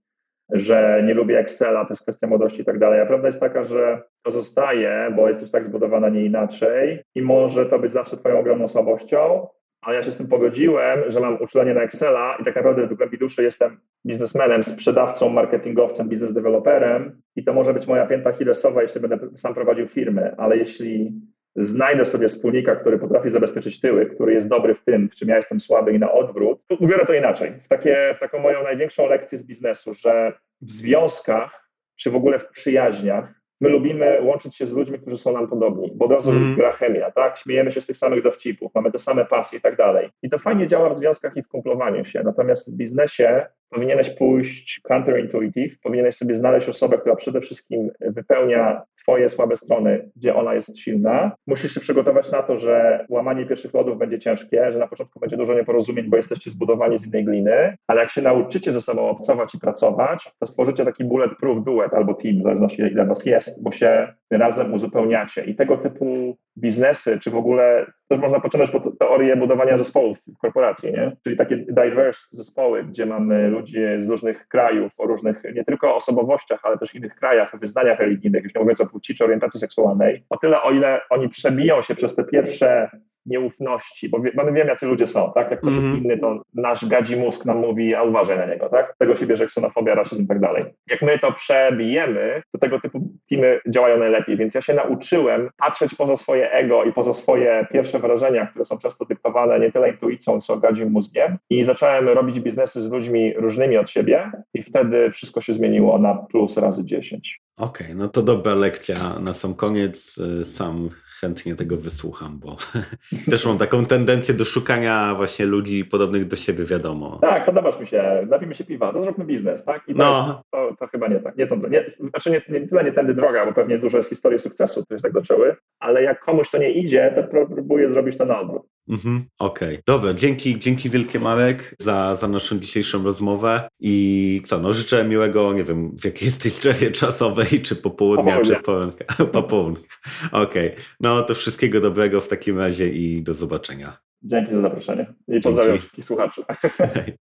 że nie lubię Excela, to jest kwestia młodości i tak dalej. A prawda jest taka, że to zostaje, bo jesteś tak zbudowana, nie inaczej i może to być zawsze twoją ogromną słabością, ale ja się z tym pogodziłem, że mam uczulenie na Excela i tak naprawdę w głębi duszy jestem biznesmenem, sprzedawcą, marketingowcem, biznes deweloperem i to może być moja pięta Achillesowa, jeśli będę sam prowadził firmy, ale jeśli znajdę sobie wspólnika, który potrafi zabezpieczyć tyły, który jest dobry w tym, w czym ja jestem słaby i na odwrót, ubiorę to inaczej. W, takie, w taką moją największą lekcję z biznesu, że w związkach, czy w ogóle w przyjaźniach, my lubimy łączyć się z ludźmi, którzy są nam podobni, bo od razu mm. gra chemia, tak? Śmiejemy się z tych samych dowcipów, mamy te same pasje i tak dalej. I to fajnie działa w związkach i w kumplowaniu się. Natomiast w biznesie powinieneś pójść counterintuitive, powinieneś sobie znaleźć osobę, która przede wszystkim wypełnia twoje słabe strony, gdzie ona jest silna. Musisz się przygotować na to, że łamanie pierwszych lodów będzie ciężkie, że na początku będzie dużo nieporozumień, bo jesteście zbudowani z innej gliny, ale jak się nauczycie ze sobą obcować i pracować, to stworzycie taki bulletproof duet albo team, w zależności ile was jest, bo się razem uzupełniacie. I tego typu biznesy, czy w ogóle też można pociągnąć pod teorię budowania zespołów w korporacji, nie? czyli takie diverse zespoły, gdzie mamy ludzi z różnych krajów, o różnych nie tylko osobowościach, ale też innych krajach, wyznaniach religijnych, już nie mówiąc o płci czy orientacji seksualnej, o tyle o ile oni przebiją się przez te pierwsze nieufności, bo, wie, bo my wiemy, jacy ludzie są, tak? Jak ktoś mm jest inny, to nasz gadzi mózg nam mówi, a uważaj na niego, tak? Tego się bierze ksenofobia, rasizm i tak dalej. Jak my to przebijemy, to tego typu teamy działają najlepiej, więc ja się nauczyłem patrzeć poza swoje ego i poza swoje pierwsze wrażenia, które są często dyktowane nie tyle intuicją, co gadzim mózgiem i zacząłem robić biznesy z ludźmi różnymi od siebie i wtedy wszystko się zmieniło na plus razy 10. Okej, okay, no to dobra lekcja na sam koniec. Sam chętnie tego wysłucham, bo też mam taką tendencję do szukania właśnie ludzi podobnych do siebie, wiadomo. Tak, podobasz mi się, napijmy się piwa, to zróbmy biznes, tak? I to, no. jest, to, to, chyba nie tak. Nie, to, nie, znaczy nie, nie tyle nie tędy droga, bo pewnie dużo jest historii sukcesu, które się tak zaczęły, ale jak komuś to nie idzie, to próbuję zrobić to na odwrót. Mhm, Okej, okay. dobra, dzięki, dzięki wielkie Marek za, za naszą dzisiejszą rozmowę i co, no życzę miłego, nie wiem, w jakiej jesteś strefie czasowej, czy popołudnia, czy poranka, popołudnia. Okej, no to wszystkiego dobrego w takim razie i do zobaczenia. Dzięki za zaproszenie i pozdrawiam wszystkich słuchaczy.